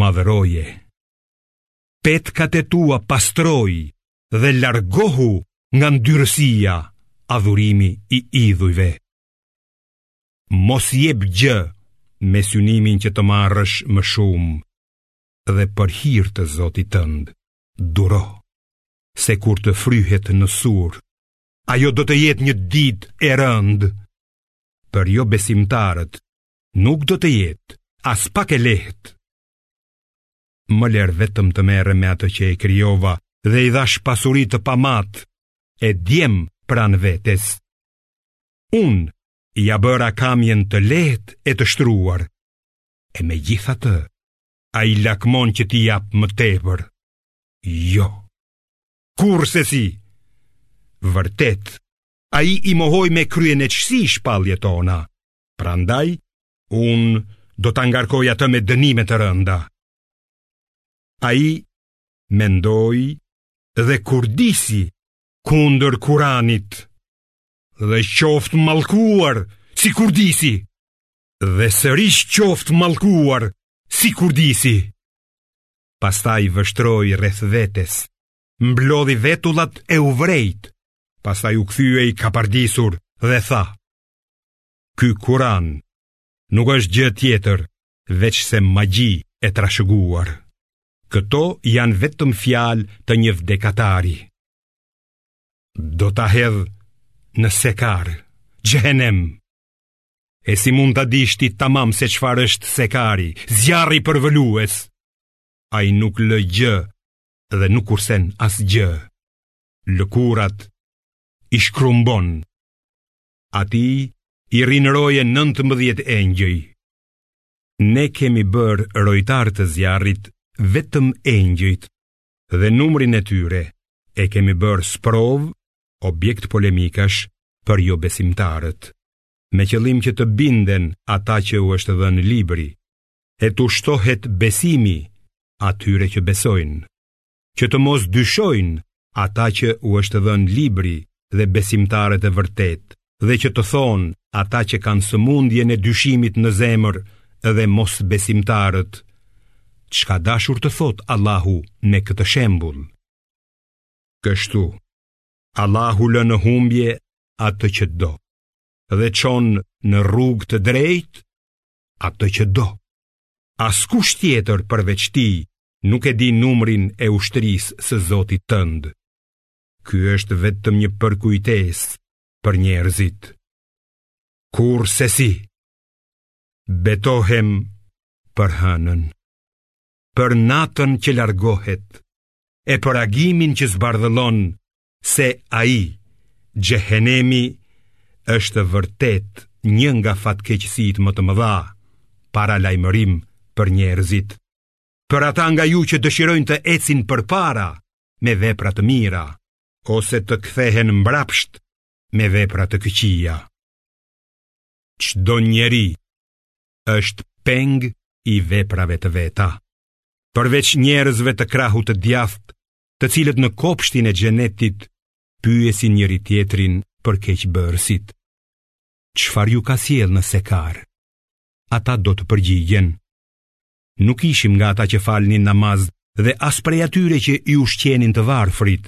madhëroje. Petkat e tua pastroji dhe largohu nga ndyrësia adhurimi i idhujve. Mos jep gjë me synimin që të marrësh më shumë dhe për hir të Zotit tënd, duro se kur të fryhet në sur, ajo do të jetë një ditë e rëndë për jobesimtarët Nuk do të jetë aspak e lehtë. Më lër vetëm të merrem me atë që e krijova dhe i dhashë pasuri të pamatë e djem pranë vetes. Unë ia bëra kamjen të lehtë e të shtruar. E megjithatë, ai lakmon që t'i jap më tepër. Jo. Kurrsesi! Vërtet, ai i mohoi me kryeneçësi shpalljet tona. Prandaj, unë do ta ngarkoj atë me dënime të rënda. Ai mendoi dhe kurdisi kundër Kuranit dhe qoftë mallkuar si kurdisi dhe sërish qoftë mallkuar si kurdisi. Pastaj vështroi rreth vetes, mblodhi vetullat e u vrenjt, pastaj u kthye i kapardisur dhe tha, Ky Kuran nuk është gjë tjetër veçse magji e trashëguar. Këto janë vetëm fjalë të një vdekatari. Do ta hedh në sekar, xhehenem. E si mund ta dish ti tamam se çfarë është sekari, zjarri përvëlues? Ai nuk lë gjë dhe nuk kursen asgjë. Lëkurat i shkrumbon Atij i rrinë roje 19 engjëj. Ne kemi bërë rojtarë të zjarrit vetëm engjëjt dhe numrin e tyre e kemi bërë sprovë objekt polemikash për jobesimtarët, me qëllim që të binden ata që u është dhënë libri, e t'u shtohet besimi atyre që besojnë. që të mos dyshojnë ata që u është dhënë libri dhe besimtarët e vërtetë, dhe që të thonë ata që kanë sëmundjen e dyshimit në zemër dhe mosbesimtarët, ç'ka dashur të thotë Allahu me këtë shembull. Kështu, Allahu lë në humbje atë që do, dhe çon në rrugë të drejtë atë që do. Askush tjetër përveç tij nuk e di numrin e ushtrisë së Zotit tënd. Ky është vetëm një përkujtesë për njerëzit. Kurrsesi, betohem për hënën, për natën që largohet, e për agimin që zbardhëllon se ai, xhehenemi, është vërtet një nga fatkeqësitë më të mëdha, paralajmërim për njerëzit. Për ata nga ju që dëshirojnë të ecin përpara me vepra të mira, ose të kthehen mbrapsht me vepra të këqija. Çdo njeri është peng i veprave të veta. Përveç njerëzve të krahut të djathtë të cilët në kopshtin e xhenetit pyesin njëri-tjetrin për keqbërësit. Çfarë ju ka sjellë në sekar? Ata do të përgjigjen. Nuk ishim nga ata që falnin namaz dhe as prej atyre që i ushqenin të varfrit.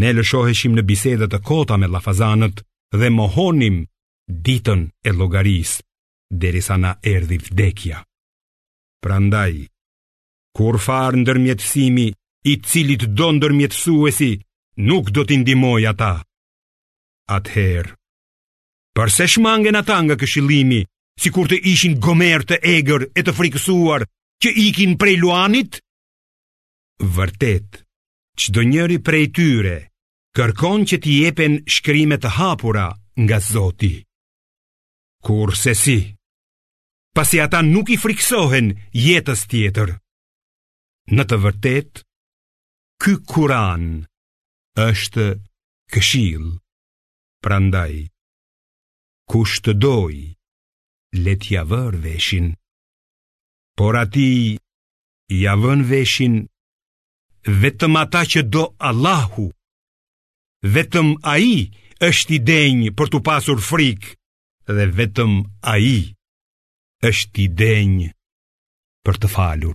Ne lëshoheshim në biseda të kota me llafazanët dhe mohonim ditën e llogarisë derisa na erdhi vdekja. Prandaj, Kurrfarë ndërmjetësimi i cilitdo ndërmjetësuesi nuk do t'i ndihmojë ata. Atëherë, përse shmangen ata nga këshillimi, sikur të ishin gomerë të egër e të frikësuar që ikin prej luanit? Vërtet, çdonjëri prej tyre, kërkon që t'i jepen shkrime të hapura nga Zoti. Kurrsesi, pasi ata nuk i frikësohen jetës tjetër. Në të vërtetë, ky kuran është këshillë, prandaj, kush të dojë, le t'ia vërë veshin, por atij ia vënë veshin, vetëm ata që do Allahu, vetëm ai është i denjë për t'u pasur frikë, dhe vetëm Ai është i denjë për të falur.